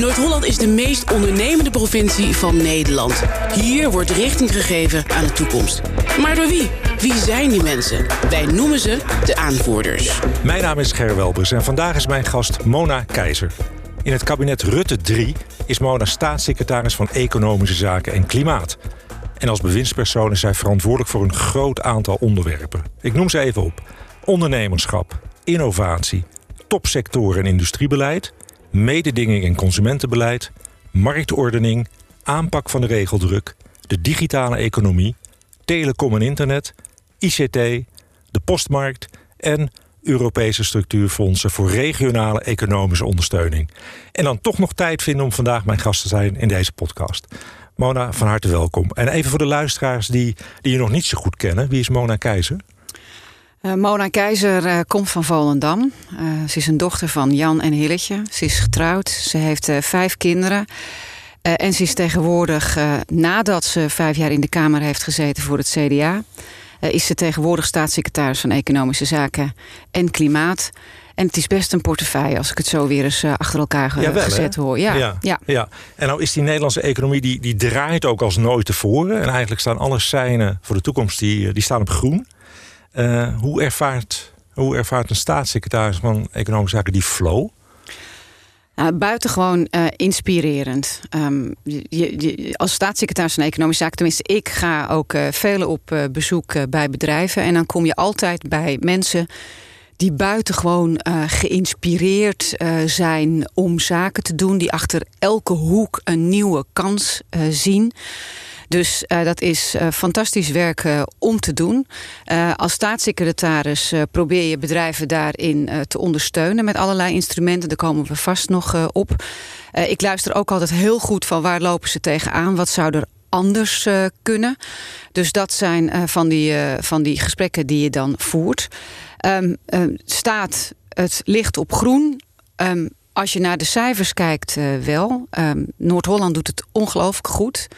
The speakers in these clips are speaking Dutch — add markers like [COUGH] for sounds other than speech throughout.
Noord-Holland is de meest ondernemende provincie van Nederland. Hier wordt richting gegeven aan de toekomst. Maar door wie? Wie zijn die mensen? Wij noemen ze de aanvoerders. Mijn naam is Ger Welbers en vandaag is mijn gast Mona Keizer. In het kabinet Rutte 3 is Mona staatssecretaris van Economische Zaken en Klimaat. En als bewindspersoon is zij verantwoordelijk voor een groot aantal onderwerpen. Ik noem ze even op. Ondernemerschap, innovatie, topsectoren en industriebeleid... mededinging en consumentenbeleid, marktordening... aanpak van de regeldruk, de digitale economie... telecom en internet, ICT, de postmarkt... en Europese structuurfondsen voor regionale economische ondersteuning. En dan toch nog tijd vinden om vandaag mijn gast te zijn in deze podcast. Mona, van harte welkom. En even voor de luisteraars die, die je nog niet zo goed kennen. Wie is Mona Keizer? Uh, Mona Keizer uh, komt van Volendam. Uh, ze is een dochter van Jan en Hilletje. Ze is getrouwd. Ze heeft vijf kinderen. en ze is tegenwoordig, nadat ze vijf jaar in de Kamer heeft gezeten voor het CDA... is ze tegenwoordig staatssecretaris van Economische Zaken en Klimaat... En het is best een portefeuille als ik het zo weer eens achter elkaar gezet hoor. Ja, ja, ja, ja. En nou is die Nederlandse economie, die, die draait ook als nooit tevoren. En eigenlijk staan alle seinen voor de toekomst, die, die staan op groen. Uh, hoe, ervaart, hoe ervaart een staatssecretaris van Economische Zaken die flow? Nou, buitengewoon uh, inspirerend. Um, je, als staatssecretaris van Economische Zaken, tenminste ik ga ook uh, velen op uh, bezoek bij bedrijven. En dan kom je altijd bij mensen die buitengewoon uh, geïnspireerd uh, zijn om zaken te doen. Die achter elke hoek een nieuwe kans uh, zien. Dus uh, dat is uh, fantastisch werk uh, om te doen. als staatssecretaris probeer je bedrijven daarin te ondersteunen... met allerlei instrumenten, daar komen we vast nog op. ik luister ook altijd heel goed van waar lopen ze tegenaan... wat zou er anders kunnen. Dus dat zijn van, die, van die gesprekken die je dan voert. Um, staat het licht op groen... Um, als je naar de cijfers kijkt, wel. Noord-Holland doet het ongelooflijk goed.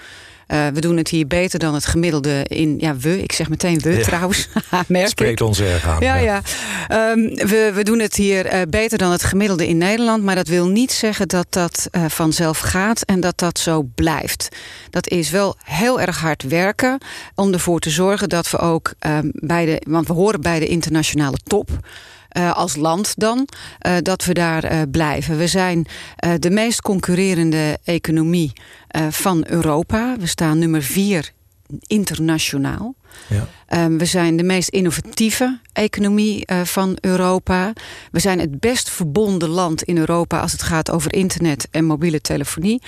Uh, we doen het hier beter dan het gemiddelde in... Ja, we, ik zeg meteen we ja. trouwens. [LAUGHS] Spreekt ons erg aan. Ja, ja. ja. Um, we, we doen het hier uh, beter dan het gemiddelde in Nederland. Maar dat wil niet zeggen dat dat uh, vanzelf gaat en dat dat zo blijft. Dat is wel heel erg hard werken om ervoor te zorgen dat we ook um, bij de... Want we horen bij de internationale top... Uh, als land dan, uh, dat we daar uh, blijven. We zijn de meest concurrerende economie van Europa. We staan nummer vier internationaal. Ja. Um, we zijn de meest innovatieve economie uh, van Europa. We zijn het best verbonden land in Europa als het gaat over internet en mobiele telefonie.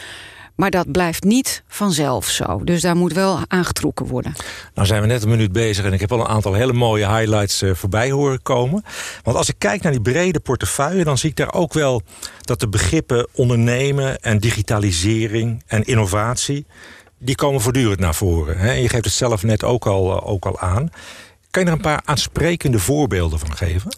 Maar dat blijft niet vanzelf zo. Dus daar moet wel aangetrokken worden. Nou zijn we net een minuut bezig en ik heb al een aantal hele mooie highlights uh, voorbij horen komen. Want als ik kijk naar die brede portefeuille... dan zie ik daar ook wel dat de begrippen ondernemen en digitalisering en innovatie... die komen voortdurend naar voren. Hè? En je geeft het zelf net ook al, uh, ook al aan. Kan je er een paar aansprekende voorbeelden van geven?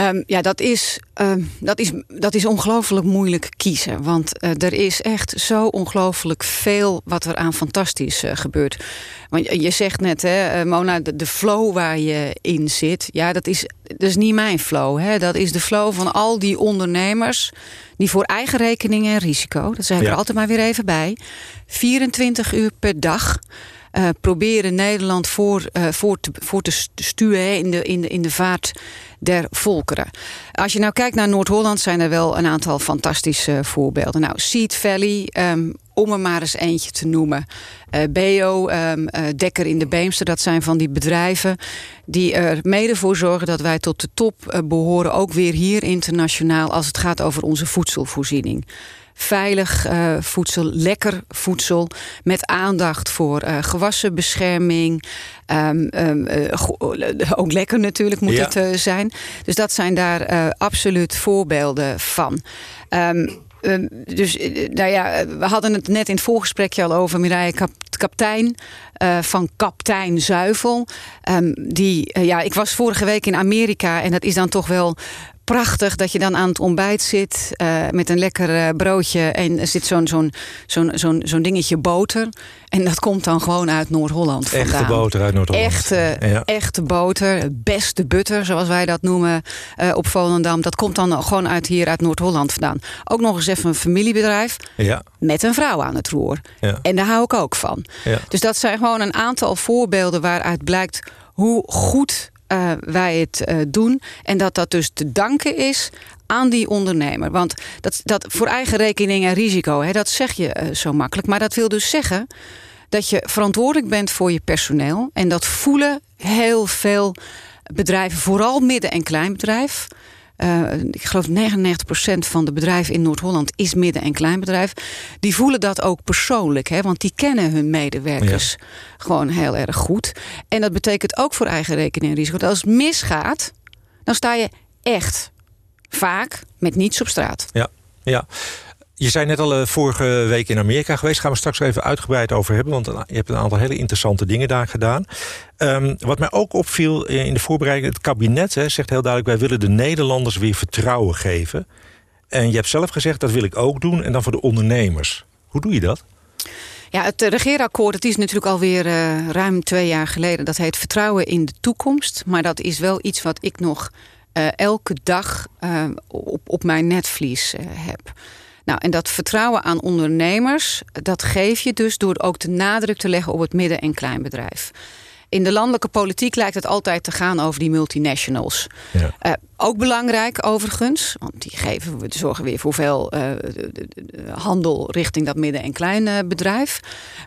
Um, ja, dat is, um, dat is, dat is ongelooflijk moeilijk kiezen. Want uh, er is echt zo ongelooflijk veel wat er aan fantastisch uh, gebeurt. Want je zegt net, hè, uh, Mona, de, de, flow waar je in zit... ja, dat is, dat is niet mijn flow. Hè. Dat is de flow van al die ondernemers... die voor eigen rekening en risico... dat zeg ik ja. er altijd maar weer even bij... 24 uur per dag... Uh, proberen Nederland voor, uh, voor, te, voor sturen in de, in, in de vaart der volkeren. Als je nou kijkt naar Noord-Holland zijn er wel een aantal fantastische voorbeelden. Nou, Seed Valley, um, om er maar eens eentje te noemen. Uh, Beo, um, uh, Dekker in de Beemster, dat zijn van die bedrijven... die er mede voor zorgen dat wij tot de top uh, behoren... ook weer hier internationaal als het gaat over onze voedselvoorziening veilig uh, voedsel, lekker voedsel... met aandacht voor uh, gewassenbescherming. Um, um, uh, ook lekker natuurlijk moet ja. het zijn. Dus dat zijn daar absoluut voorbeelden van. Um, Um, dus nou ja, we hadden het net in het voorgesprekje al over Mireille Kap Kaptein uh, van Kaptein Zuivel. Um, die, ja, ik was vorige week in Amerika en dat is dan toch wel prachtig dat je dan aan het ontbijt zit uh, met een lekker broodje en er zit zo'n zo'n zo'n zo'n zo'n dingetje boter. En dat komt dan gewoon uit Noord-Holland vandaan. Echte boter uit Noord-Holland. Echte, ja. echte boter, beste butter zoals wij dat noemen uh, op Volendam. Dat komt dan gewoon uit hier uit Noord-Holland vandaan. Ook nog eens even een familiebedrijf ja. met een vrouw aan het roer. Ja. En daar hou ik ook van. Dus dat zijn gewoon een aantal voorbeelden waaruit blijkt hoe goed uh, wij het uh, doen. En dat dat dus te danken is aan die ondernemer. Want dat, dat voor eigen rekening en risico, hè, dat zeg je uh, zo makkelijk. Maar dat wil dus zeggen dat je verantwoordelijk bent voor je personeel. En dat voelen heel veel bedrijven, vooral midden- en kleinbedrijf. Uh, ik geloof 99% van de bedrijven in Noord-Holland is midden- en kleinbedrijf. Die voelen dat ook persoonlijk, hè, want die kennen hun medewerkers ja. gewoon heel erg goed. En dat betekent ook voor eigen rekening en risico. Dat als het misgaat, dan sta je echt vaak met niets op straat. Ja, ja. Je zei net al uh, vorige week in Amerika geweest. Gaan we straks even uitgebreid over hebben. Want je hebt een aantal hele interessante dingen daar gedaan. Um, wat mij ook opviel in de voorbereiding. Het kabinet hè, zegt heel duidelijk. Wij willen de Nederlanders weer vertrouwen geven. En je hebt zelf gezegd dat wil ik ook doen. En dan voor de ondernemers. Hoe doe je dat? Ja, het regeerakkoord het is natuurlijk alweer uh, ruim twee jaar geleden. Dat heet Vertrouwen in de toekomst. Maar dat is wel iets wat ik nog elke dag op, op mijn netvlies heb. Nou, en dat vertrouwen aan ondernemers, dat geef je dus door ook de nadruk te leggen op het midden- en kleinbedrijf. In de landelijke politiek lijkt het altijd te gaan over die multinationals. Ja. Uh, ook belangrijk overigens, want die geven, we zorgen weer voor veel uh, de handel richting dat midden- en kleinbedrijf.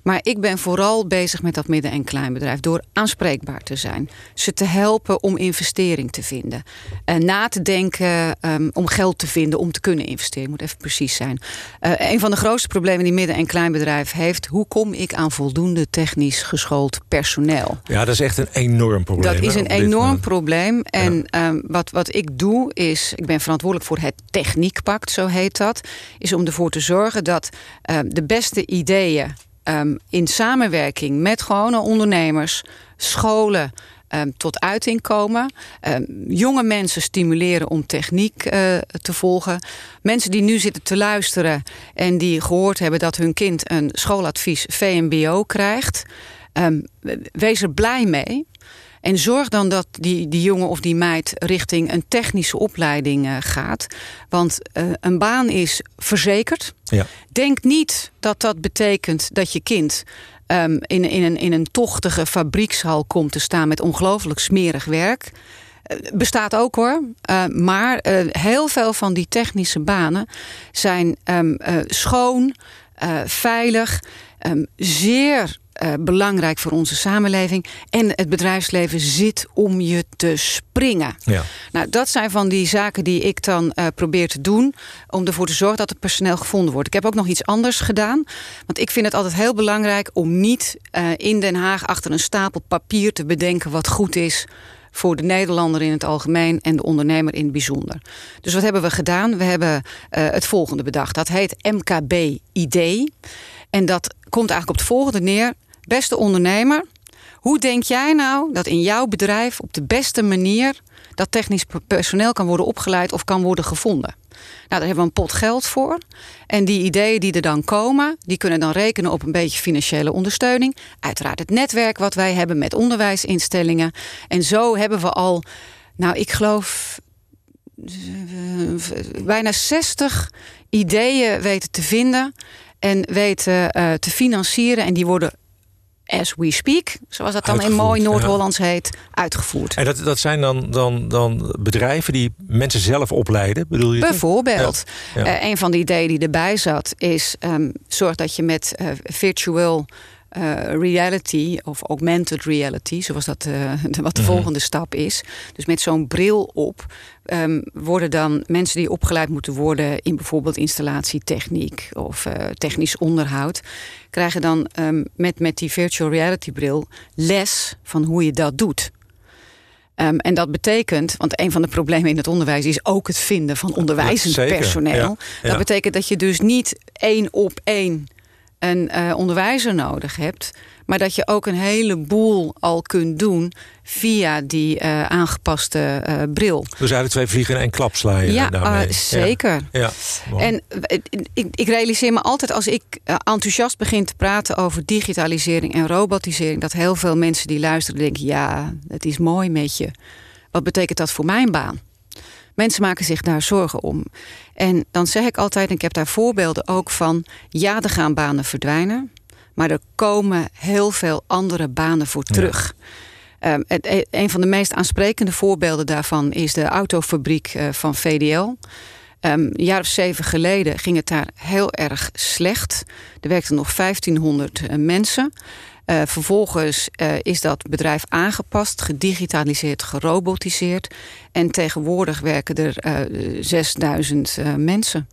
Maar ik ben vooral bezig met dat midden- en kleinbedrijf door aanspreekbaar te zijn. Ze te helpen om investering te vinden. Uh, na te denken um, om geld te vinden om te kunnen investeren. Moet even precies zijn. een van de grootste problemen die midden- en kleinbedrijf heeft, hoe kom ik aan voldoende technisch geschoold personeel? Ja, dat is echt een enorm probleem. Dat is een enorm probleem. En ja. um, wat, wat ik doe is, ik ben verantwoordelijk voor het techniekpact, zo heet dat. Is om ervoor te zorgen dat um, de beste ideeën um, in samenwerking met gewone ondernemers, scholen, Um, tot uiting komen. Um, jonge mensen stimuleren om techniek uh, te volgen. Mensen die nu zitten te luisteren en die gehoord hebben dat hun kind een schooladvies VMBO krijgt. Um, wees er blij mee. En zorg dan dat die, die jongen of die meid richting een technische opleiding uh, gaat. Want uh, een baan is verzekerd. Ja. Denk niet dat dat betekent dat je kind um, in, in, een, in een tochtige fabriekshal komt te staan met ongelooflijk smerig werk. Uh, bestaat ook hoor. Maar heel veel van die technische banen zijn um, schoon, veilig, um, zeer uh, belangrijk voor onze samenleving. En het bedrijfsleven zit om je te springen. Ja. Nou, dat zijn van die zaken die ik dan uh, probeer te doen... om ervoor te zorgen dat het personeel gevonden wordt. Ik heb ook nog iets anders gedaan. Want ik vind het altijd heel belangrijk om niet uh, in Den Haag... achter een stapel papier te bedenken wat goed is voor de Nederlander in het algemeen en de ondernemer in het bijzonder. Dus wat hebben we gedaan? We hebben uh, het volgende bedacht. Dat heet MKB-ID. En dat komt eigenlijk op het volgende neer. Beste ondernemer, hoe denk jij nou dat in jouw bedrijf op de beste manier dat technisch personeel kan worden opgeleid of kan worden gevonden? Nou, daar hebben we een pot geld voor. En die ideeën die er dan komen, die kunnen dan rekenen op een beetje financiële ondersteuning. Uiteraard het netwerk wat wij hebben met onderwijsinstellingen. En zo hebben we al, nou, ik geloof bijna 60 ideeën weten te vinden en weten uh, te financieren. En die worden as we speak, zoals dat dan in mooi Noord-Hollands ja. heet, uitgevoerd. En dat, dat zijn dan, dan, dan bedrijven die mensen zelf opleiden, bedoel je? Bijvoorbeeld. Ja. Ja. Uh, een van de ideeën die erbij zat is... Um, zorg dat je met uh, virtual... Uh, reality of augmented reality, zoals dat uh, de, [LAUGHS] wat de mm-hmm. volgende stap is. Dus met zo'n bril op um, worden dan mensen die opgeleid moeten worden in bijvoorbeeld installatietechniek of uh, technisch onderhoud, krijgen dan um, met, met die virtual reality bril les van hoe je dat doet. Um, en dat betekent, want een van de problemen in het onderwijs is ook het vinden van onderwijzend personeel. Ja, ja. Dat betekent dat je dus niet één op één een uh, onderwijzer nodig hebt. Maar dat je ook een heleboel al kunt doen via die uh, aangepaste uh, bril. Dus eigenlijk twee vliegen in één klap slaan ja, daarmee. zeker. Ja. ja en ik, ik, realiseer me altijd als ik enthousiast begin te praten over digitalisering en robotisering... dat heel veel mensen die luisteren denken... ja, het is mooi met je. Wat betekent dat voor mijn baan? Mensen maken zich daar zorgen om. En dan zeg ik altijd, en ik heb daar voorbeelden ook van... ja, er gaan banen verdwijnen... maar er komen heel veel andere banen voor terug. Um, het, e, een van de meest aansprekende voorbeelden daarvan... is de autofabriek uh, van VDL... Um, een jaar of zeven geleden ging het daar heel erg slecht. Er werkten nog 1500 uh, mensen. Uh, vervolgens uh, is dat bedrijf aangepast, gedigitaliseerd, gerobotiseerd. En tegenwoordig werken er uh, 6000 mensen.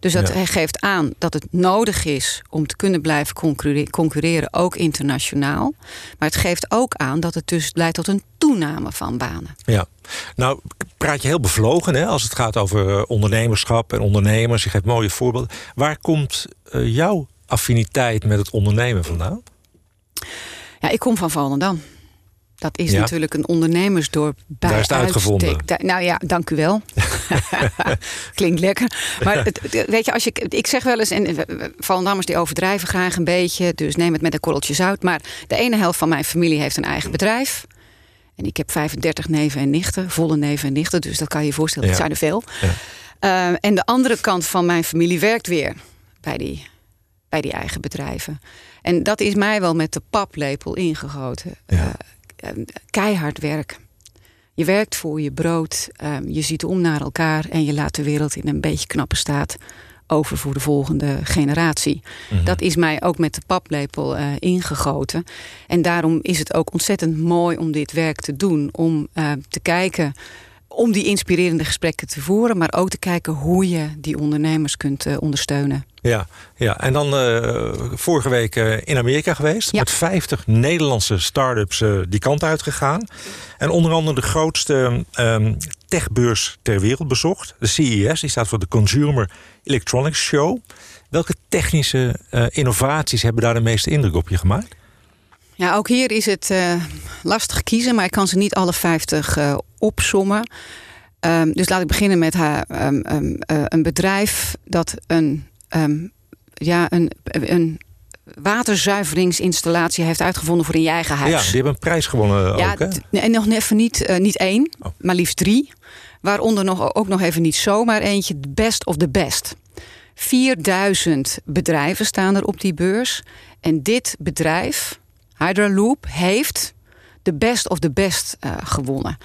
Dus dat ja. geeft aan dat het nodig is om te kunnen blijven concurreren, concurreren, ook internationaal. Maar het geeft ook aan dat het dus leidt tot een toename van banen. Ja, nou praat je heel bevlogen hè, als het gaat over ondernemerschap en ondernemers. Je geeft mooie voorbeelden. Waar komt jouw affiniteit met het ondernemen vandaan? Ja, ik kom van Volendam. Dat is ja. natuurlijk een ondernemersdorp bij Daar is het uitgevonden. Nou ja, dank u wel. [LAUGHS] [LAUGHS] Klinkt lekker. Maar [LAUGHS] het, weet je, als je, ik zeg wel eens, en Volendammers die overdrijven graag een beetje, dus neem het met een korreltje zout. Maar de ene helft van mijn familie heeft een eigen bedrijf. En ik heb 35 neven en nichten, volle neven en nichten, dus dat kan je je voorstellen, ja. dat zijn er veel. Ja. Uh, en de andere kant van mijn familie werkt weer bij die, bij die eigen bedrijven. En dat is mij wel met de paplepel ingegoten. Ja. Uh, keihard werk. Je werkt voor je brood, uh, je ziet om naar elkaar en je laat de wereld in een beetje knappe staat over voor de volgende generatie. Mm -hmm. Dat is mij ook met de paplepel uh, ingegoten. En daarom is het ook ontzettend mooi om dit werk te doen. Om te kijken om die inspirerende gesprekken te voeren, maar ook te kijken hoe je die ondernemers kunt uh, ondersteunen. Ja, ja, en dan uh, vorige week uh, in Amerika geweest. Ja. Met 50 Nederlandse start-ups die kant uitgegaan. En onder andere de grootste um, techbeurs ter wereld bezocht. De CES, die staat voor de Consumer Electronics Show. Welke technische innovaties hebben daar de meeste indruk op je gemaakt? Ja, ook hier is het uh, lastig kiezen, maar ik kan ze niet alle 50 uh, opsommen. Um, dus laat ik beginnen met haar, um, um, uh, een bedrijf dat een, ja, een, een waterzuiveringsinstallatie heeft uitgevonden voor in je eigen huis. Ja, die hebben een prijs gewonnen ja, ook, hè? En nog even niet, niet één, oh. maar liefst drie. Waaronder nog, ook nog even niet zomaar eentje, best of the best. 4000 bedrijven staan er op die beurs. En dit bedrijf, Hydraloop heeft de best of the best uh, gewonnen.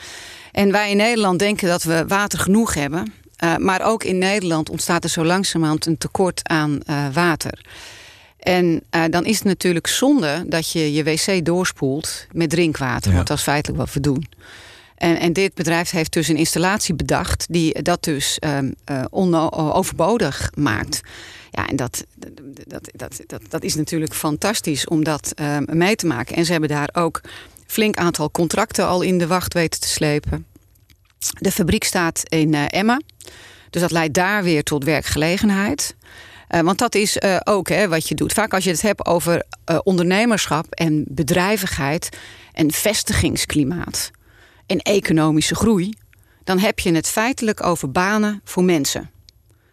En wij in Nederland denken dat we water genoeg hebben. Uh, maar ook in Nederland ontstaat er zo langzamerhand een tekort aan uh, water. En dan is het natuurlijk zonde dat je je wc doorspoelt met drinkwater. Ja. Want dat is feitelijk wat we doen. En, en, dit bedrijf heeft dus een installatie bedacht die dat dus um, overbodig maakt. Ja, en dat, dat, dat, dat, dat is natuurlijk fantastisch om dat uh, mee te maken. En ze hebben daar ook flink aantal contracten al in de wacht weten te slepen. De fabriek staat in uh, Emma. Dus dat leidt daar weer tot werkgelegenheid. Uh, want dat is uh, ook hè, wat je doet. Vaak als je het hebt over ondernemerschap en bedrijvigheid en vestigingsklimaat en economische groei, dan heb je het feitelijk over banen voor mensen.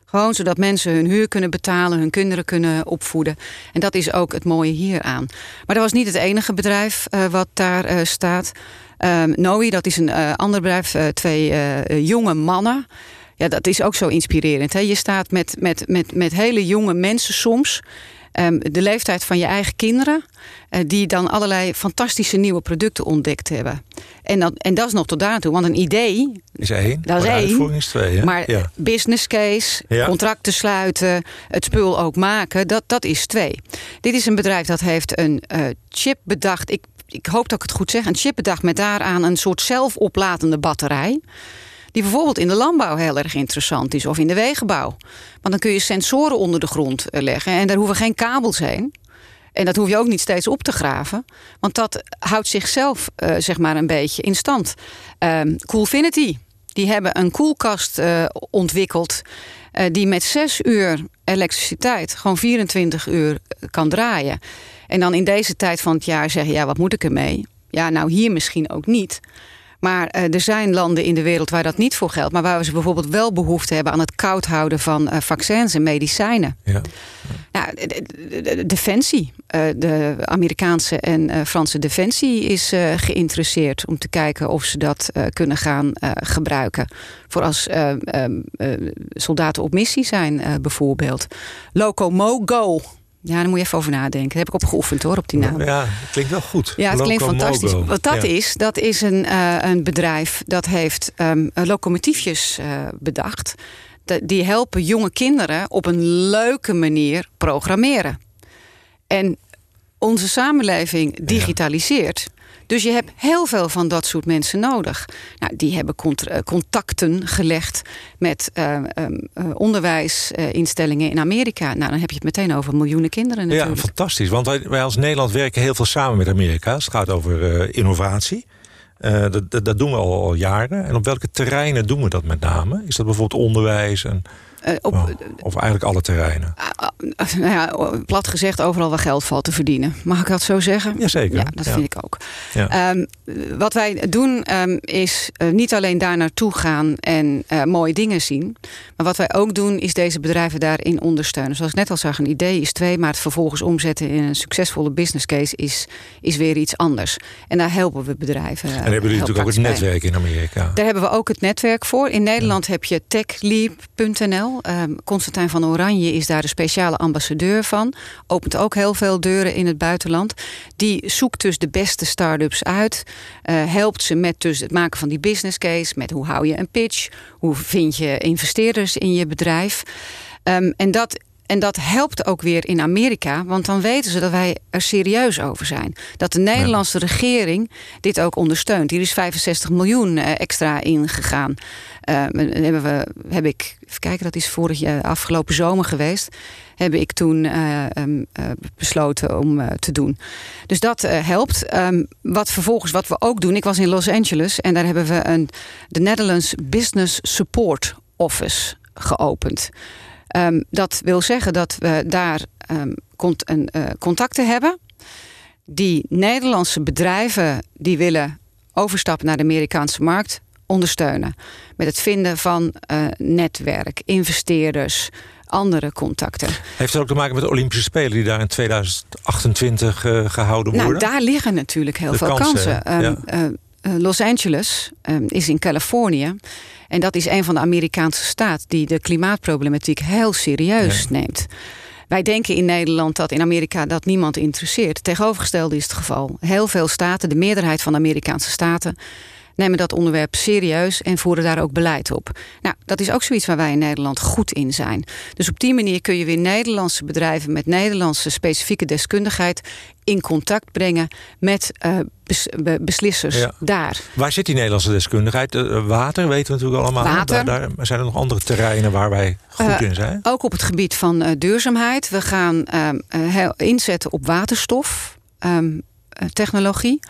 Gewoon zodat mensen hun huur kunnen betalen, hun kinderen kunnen opvoeden. En dat is ook het mooie hieraan. Maar dat was niet het enige bedrijf uh, wat daar uh, staat. Um, Noe, dat is een uh, ander bedrijf, twee jonge mannen. Ja, dat is ook zo inspirerend. Hè? Je staat met, met, met, met hele jonge mensen soms de leeftijd van je eigen kinderen, uh, die dan allerlei fantastische nieuwe producten ontdekt hebben. En, dat, en dat is nog tot daartoe, want een idee. Is één, dat is één. is twee. Hè? Maar ja. business case, ja. contracten sluiten, het spul ook maken, dat, dat is twee. Dit is een bedrijf dat heeft een uh, chip bedacht. Ik, ik hoop dat ik het goed zeg. Een chip bedacht met daaraan een soort zelfoplatende batterij die bijvoorbeeld in de landbouw heel erg interessant is of in de wegenbouw. Want dan kun je sensoren onder de grond eh, leggen en daar hoeven geen kabels heen. En dat hoef je ook niet steeds op te graven. Want dat houdt zichzelf uh, zeg maar een beetje in stand. Um, Coolfinity, die hebben een koelkast uh, ontwikkeld... Die met zes uur elektriciteit gewoon 24 uur kan draaien. En dan in deze tijd van het jaar zeggen: ja, wat moet ik ermee? Ja, nou hier misschien ook niet. Maar uh, er zijn landen in de wereld waar dat niet voor geldt. Maar waar we ze bijvoorbeeld wel behoefte hebben aan het koud houden van uh, vaccins en medicijnen. Ja. Nou, de, de, de, defensie. Uh, de Amerikaanse en Franse defensie is geïnteresseerd om te kijken of ze dat kunnen gaan gebruiken. Voor als soldaten op missie zijn, bijvoorbeeld. Locomogo ja, daar moet je even over nadenken. Daar heb ik op geoefend hoor, op die naam. Ja, het klinkt wel goed. Ja, het klinkt fantastisch. Wat dat is, dat is een, uh, een bedrijf dat heeft um, locomotiefjes uh, bedacht. De, die helpen jonge kinderen op een leuke manier programmeren. En onze samenleving digitaliseert. Dus je hebt heel veel van dat soort mensen nodig. Nou, die hebben eh, contacten gelegd met uh, um, onderwijsinstellingen in Amerika. Nou, dan heb je het meteen over miljoenen kinderen natuurlijk. Ja, fantastisch. Want wij, wij als Nederland werken heel veel samen met Amerika. Het gaat over uh, innovatie. Uh, dat, dat, doen we al, al, jaren. En op welke terreinen doen we dat met name? Is dat bijvoorbeeld onderwijs en uh, op, oh, of eigenlijk alle terreinen? Uh, nou ja, plat gezegd, overal waar geld valt te verdienen. Mag ik dat zo zeggen? Jazeker. Ja, dat ja. vind ik ook. Ja. Um, wat wij doen um, is uh, niet alleen daar naartoe gaan en mooie dingen zien. Maar wat wij ook doen is deze bedrijven daarin ondersteunen. Zoals ik net al zag, een idee is twee, maar het vervolgens omzetten in een succesvolle business case is, is weer iets anders. En daar helpen we bedrijven. En hebben jullie natuurlijk ook het netwerk in Amerika? Daar hebben we ook het netwerk voor. In Nederland heb je techleap.nl. Um, Constantijn van Oranje is daar de speciale ambassadeur van. Opent ook heel veel deuren in het buitenland. Die zoekt dus de beste start-ups uit. Uh, helpt ze met dus het maken van die business case. Met hoe hou je een pitch? Hoe vind je investeerders in je bedrijf? Um, en dat en dat helpt ook weer in Amerika, want dan weten ze dat wij er serieus over zijn. Dat de Nederlandse ja. regering dit ook ondersteunt. Hier is 65 miljoen extra ingegaan. Uh, hebben we, heb ik, even kijken, dat is vorig jaar, afgelopen zomer geweest. Heb ik toen uh, um, uh, besloten om te doen. Dus dat helpt. Um, wat vervolgens, wat we ook doen. Ik was in Los Angeles en daar hebben we een, de Netherlands Business Support Office geopend. Um, dat wil zeggen dat we daar um, cont een, uh, contacten hebben. Die Nederlandse bedrijven die willen overstappen naar de Amerikaanse markt ondersteunen. Met het vinden van uh, netwerk, investeerders, andere contacten. Heeft het ook te maken met de Olympische Spelen die daar in 2028 uh, gehouden worden? Nou, daar liggen natuurlijk heel de veel kansen. kansen. Um, ja. Los Angeles is in Californië. En dat is een van de Amerikaanse staten die de klimaatproblematiek heel serieus ja. neemt. Wij denken in Nederland dat in Amerika dat niemand interesseert. Tegenovergestelde is het geval. Heel veel staten, de meerderheid van de Amerikaanse staten, nemen dat onderwerp serieus en voeren daar ook beleid op. Nou, dat is ook zoiets waar wij in Nederland goed in zijn. Dus op die manier kun je weer Nederlandse bedrijven met Nederlandse specifieke deskundigheid in contact brengen met uh, bes beslissers ja. daar. Waar zit die Nederlandse deskundigheid? Uh, water weten we natuurlijk allemaal. Water. Daar, daar, zijn er nog andere terreinen waar wij goed uh, in zijn? Ook op het gebied van duurzaamheid. We gaan inzetten op waterstof. Um, technologie.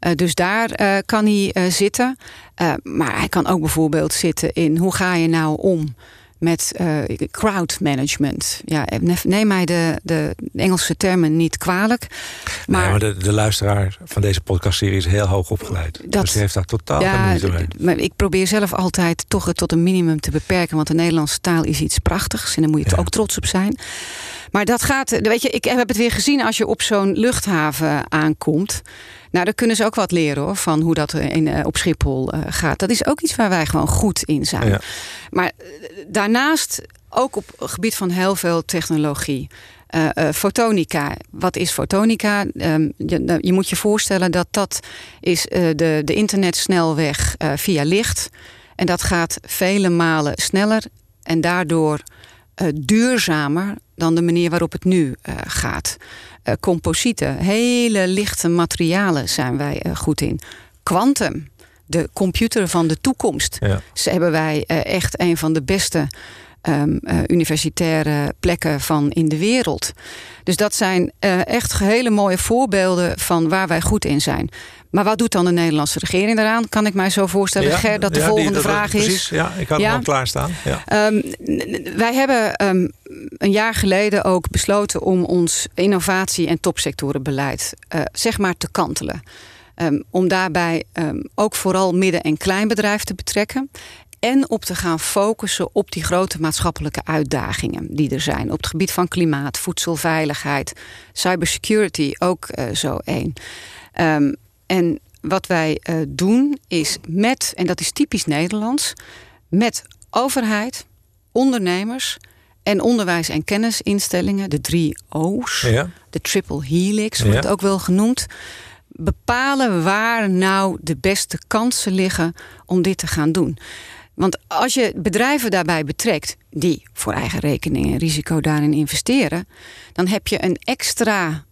Uh, dus daar uh, kan hij uh, zitten. maar hij kan ook bijvoorbeeld zitten in hoe ga je nou om met crowd management. Ja, neem mij de, de Engelse termen niet kwalijk. Maar, nee, maar de, de, luisteraar van deze podcastserie is heel hoog opgeleid. Dat, dus die heeft daar totaal ja, geen moeite mee. Maar ik probeer zelf altijd toch het tot een minimum te beperken. Want de Nederlandse taal is iets prachtigs. En daar moet je ja. ook trots op zijn. Maar dat gaat, weet je, ik heb het weer gezien als je op zo'n luchthaven aankomt. Nou, daar kunnen ze ook wat leren hoor, van hoe dat in, uh, op Schiphol uh, gaat. Dat is ook iets waar wij gewoon goed in zijn. Ja. Maar uh, daarnaast ook op het gebied van heel veel technologie. fotonica. Wat is fotonica? Um, je, je, moet je voorstellen dat dat is de, de internetsnelweg via licht. En dat gaat vele malen sneller en daardoor duurzamer dan de manier waarop het nu gaat uh, composieten, hele lichte materialen zijn wij goed in. Quantum, de computer van de toekomst. Ja. Ze hebben wij echt een van de beste um, universitaire plekken van in de wereld. Dus dat zijn echt hele mooie voorbeelden van waar wij goed in zijn. Maar wat doet dan de Nederlandse regering daaraan? Kan ik mij zo voorstellen, ja, Ger, dat de volgende die, vraag is? Precies, ja, ik had hem al klaarstaan. Ja. Um, wij hebben um, een jaar geleden ook besloten om ons innovatie- en topsectorenbeleid uh, zeg maar te kantelen. Um, om daarbij ook vooral midden- en kleinbedrijf te betrekken en op te gaan focussen op die grote maatschappelijke uitdagingen die er zijn. Op het gebied van klimaat, voedselveiligheid, cybersecurity ook uh, zo één. Um, en wat wij uh, doen is met, en dat is typisch Nederlands, met overheid, ondernemers en onderwijs- en kennisinstellingen, de drie O's, ja. de triple helix wordt ja. ook wel genoemd, bepalen waar nou de beste kansen liggen om dit te gaan doen. Want als je bedrijven daarbij betrekt die voor eigen rekening en risico daarin investeren, dan heb je een extra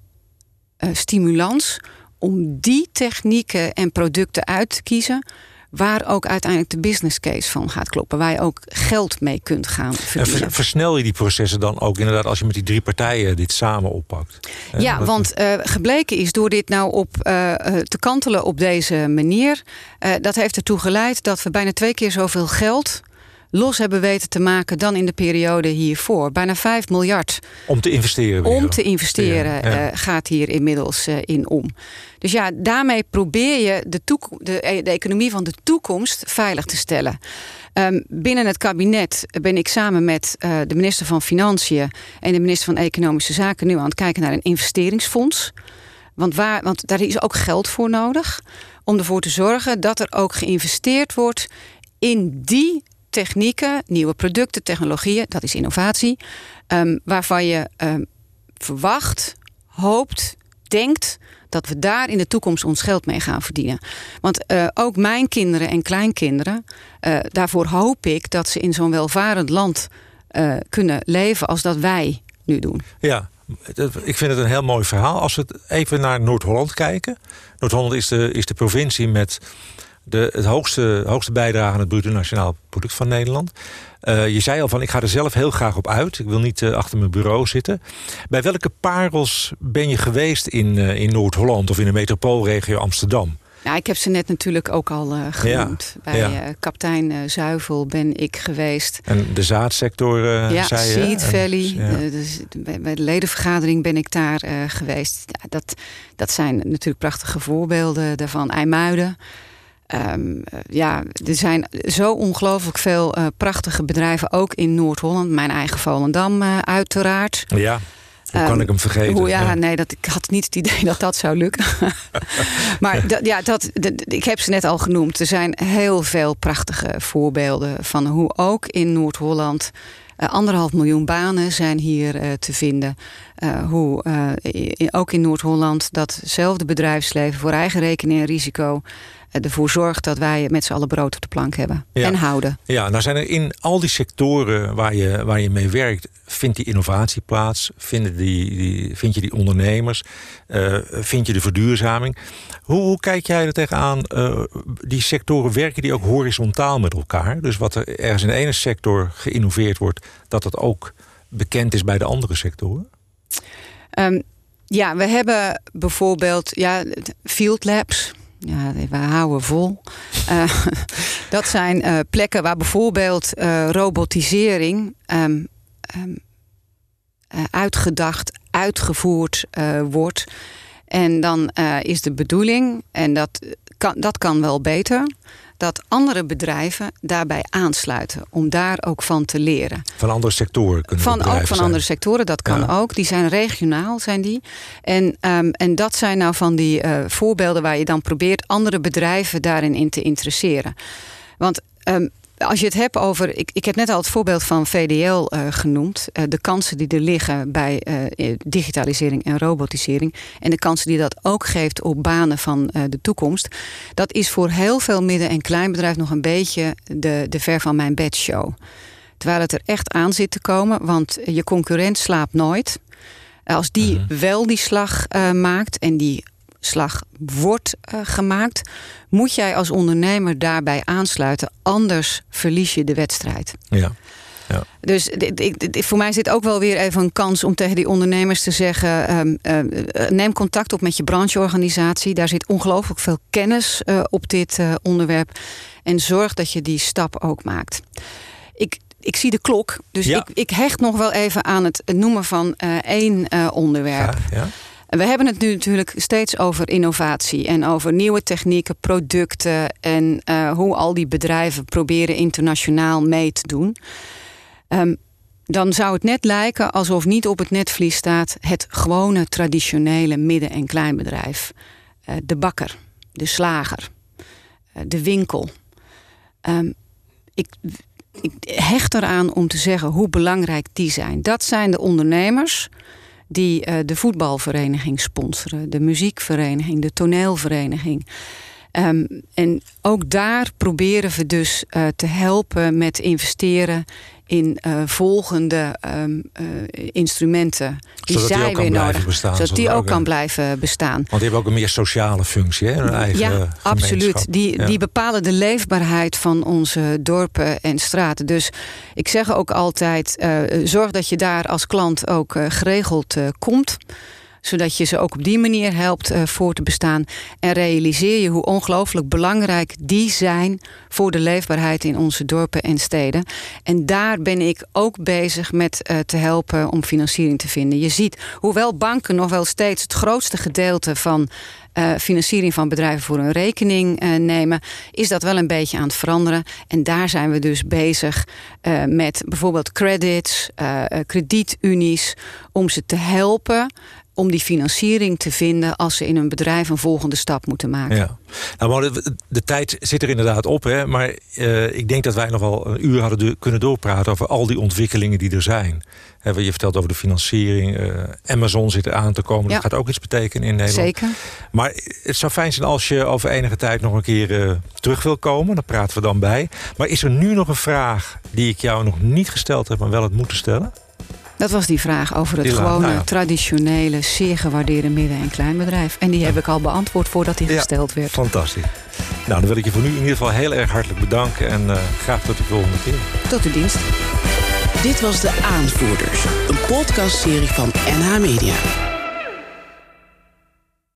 uh, stimulans om die technieken en producten uit te kiezen waar ook uiteindelijk de business case van gaat kloppen. Waar je ook geld mee kunt gaan verdienen. En versnel je die processen dan ook inderdaad... als je met die drie partijen dit samen oppakt? Ja, dat... want uh, gebleken is door dit nou op uh, te kantelen op deze manier... Uh, dat heeft ertoe geleid dat we bijna twee keer zoveel geld los hebben weten te maken dan in de periode hiervoor. Bijna 5 miljard. Om te investeren. Om te investeren ja, ja. Uh, gaat hier inmiddels uh, in om. Dus ja, daarmee probeer je de, de, de economie van de toekomst veilig te stellen. Um, binnen het kabinet ben ik samen met uh, de minister van Financiën en de minister van Economische Zaken nu aan het kijken naar een investeringsfonds. Want, waar, want daar is ook geld voor nodig. Om ervoor te zorgen dat er ook geïnvesteerd wordt in die technieken, nieuwe producten, technologieën, dat is innovatie, um, waarvan je um, verwacht, hoopt, denkt dat we daar in de toekomst ons geld mee gaan verdienen. Want uh, ook mijn kinderen en kleinkinderen, uh, daarvoor hoop ik dat ze in zo'n welvarend land uh, kunnen leven als dat wij nu doen. Ja, ik vind het een heel mooi verhaal. Als we even naar Noord-Holland kijken. Noord-Holland is de, is de provincie met de het hoogste, hoogste bijdrage aan het bruto nationaal product van Nederland. Uh, je zei al van ik ga er zelf heel graag op uit. Ik wil niet uh, achter mijn bureau zitten. Bij welke parels ben je geweest in, uh, in Noord-Holland of in de metropoolregio Amsterdam? Ja, ik heb ze net natuurlijk ook al genoemd. Ja, Bij ja. kapitein Zuivel ben ik geweest. En de zaadsector, ja, zei je? Seed Valley. Ja. dus bij de ledenvergadering ben ik daar geweest. Ja, dat, dat zijn natuurlijk prachtige voorbeelden daarvan. IJmuiden. Um, ja, er zijn zo ongelooflijk veel uh, prachtige bedrijven, ook in Noord-Holland. Mijn eigen Volendam uh, uiteraard. Ja, hoe kan um, ik hem vergeten? Hoe, ja, ja, nee, dat, ik had niet het idee dat dat zou lukken. [LAUGHS] maar dat, ja, dat, ik heb ze net al genoemd. Er zijn heel veel prachtige voorbeelden van hoe ook in Noord-Holland... Uh, anderhalf miljoen banen zijn hier uh, te vinden. Uh, hoe ook in Noord-Holland datzelfde bedrijfsleven voor eigen rekening en risico ervoor zorgt dat wij met z'n allen brood op de plank hebben ja. en houden. Ja, nou zijn er in al die sectoren waar je, waar je mee werkt, vindt die innovatie plaats? Vinden die, die, vind je die ondernemers? Uh, vind je de verduurzaming? Hoe, hoe kijk jij er tegenaan? Uh, die sectoren werken die ook horizontaal met elkaar? Dus wat er ergens in de ene sector geïnnoveerd wordt, dat dat ook bekend is bij de andere sectoren? Um, ja, we hebben bijvoorbeeld ja, field labs ja, we houden vol. Uh, [LAUGHS] dat zijn uh, plekken waar bijvoorbeeld uh, robotisering um, um, uitgedacht, uitgevoerd wordt. En dan is de bedoeling, en dat kan, dat kan wel beter, dat andere bedrijven daarbij aansluiten. Om daar ook van te leren. Van andere sectoren kunnen van, Ook van zijn. andere sectoren, dat kan ja. ook. Die zijn regionaal, zijn die. En, um, en dat zijn nou van die uh, voorbeelden waar je dan probeert andere bedrijven daarin in te interesseren. Want um, als je het hebt over. Ik, ik heb net al het voorbeeld van VDL uh, genoemd. Uh, de kansen die er liggen bij uh, digitalisering en robotisering. En de kansen die dat ook geeft op banen van de toekomst. Dat is voor heel veel midden- en kleinbedrijf nog een beetje de, de ver van mijn bed show. Terwijl het er echt aan zit te komen. Want je concurrent slaapt nooit. Als die -huh. wel die slag maakt en die slag wordt uh, gemaakt, moet jij als ondernemer daarbij aansluiten. Anders verlies je de wedstrijd. Ja. Ja. Dus voor mij zit ook wel weer even een kans om tegen die ondernemers te zeggen: ehm, eh, neem contact op met je brancheorganisatie. Daar zit ongelooflijk veel kennis op dit onderwerp. En zorg dat je die stap ook maakt. Ik, ik zie de klok, dus ik, ik hecht nog wel even aan het noemen van één onderwerp. Ja, ja. We hebben het nu natuurlijk steeds over innovatie en over nieuwe technieken, producten en uh, hoe al die bedrijven proberen internationaal mee te doen. Um, dan zou het net lijken alsof niet op het netvlies staat het gewone traditionele midden- en kleinbedrijf. Uh, de bakker, de slager, uh, de winkel. Um, ik, ik hecht eraan om te zeggen hoe belangrijk die zijn. Dat zijn de ondernemers die uh, de voetbalvereniging sponsoren, de muziekvereniging, de toneelvereniging. Um, en ook daar proberen we dus uh, te helpen met investeren in uh, volgende um, uh, instrumenten die zodat zij die weer nodig bestaan, zodat die ook kan blijven bestaan. Want die hebben ook een meer sociale functie, hè? Een eigen ja, absoluut. Die, ja. die bepalen de leefbaarheid van onze dorpen en straten. Dus ik zeg ook altijd: uh, zorg dat je daar als klant ook geregeld komt zodat je ze ook op die manier helpt uh, voor te bestaan. En realiseer je hoe ongelooflijk belangrijk die zijn voor de leefbaarheid in onze dorpen en steden. En daar ben ik ook bezig met uh, te helpen om financiering te vinden. Je ziet, hoewel banken nog wel steeds het grootste gedeelte van uh, financiering van bedrijven voor hun rekening nemen, is dat wel een beetje aan het veranderen. En daar zijn we dus bezig met bijvoorbeeld credits, kredietunies, om ze te helpen om die financiering te vinden als ze in hun bedrijf een volgende stap moeten maken. Ja. Nou, de, de tijd zit er inderdaad op, hè? maar uh, ik denk dat wij nog wel een uur hadden de, kunnen doorpraten over al die ontwikkelingen die er zijn. He, je vertelt over de financiering, uh, Amazon zit er aan te komen, ja. dat gaat ook iets betekenen in Nederland. Zeker. Maar het zou fijn zijn als je over enige tijd nog een keer uh, terug wil komen, daar praten we dan bij. Maar is er nu nog een vraag die ik jou nog niet gesteld heb, maar wel het moeten stellen? Dat was die vraag over het gewone, nou ja. traditionele, zeer gewaardeerde midden- en kleinbedrijf. En die ja. heb ik al beantwoord voordat die ja, gesteld werd. Fantastisch. Nou, dan wil ik je voor nu in ieder geval heel erg hartelijk bedanken. En uh, graag tot de volgende keer. Tot de dienst. Dit was De Aanvoerders, een podcastserie van NH Media.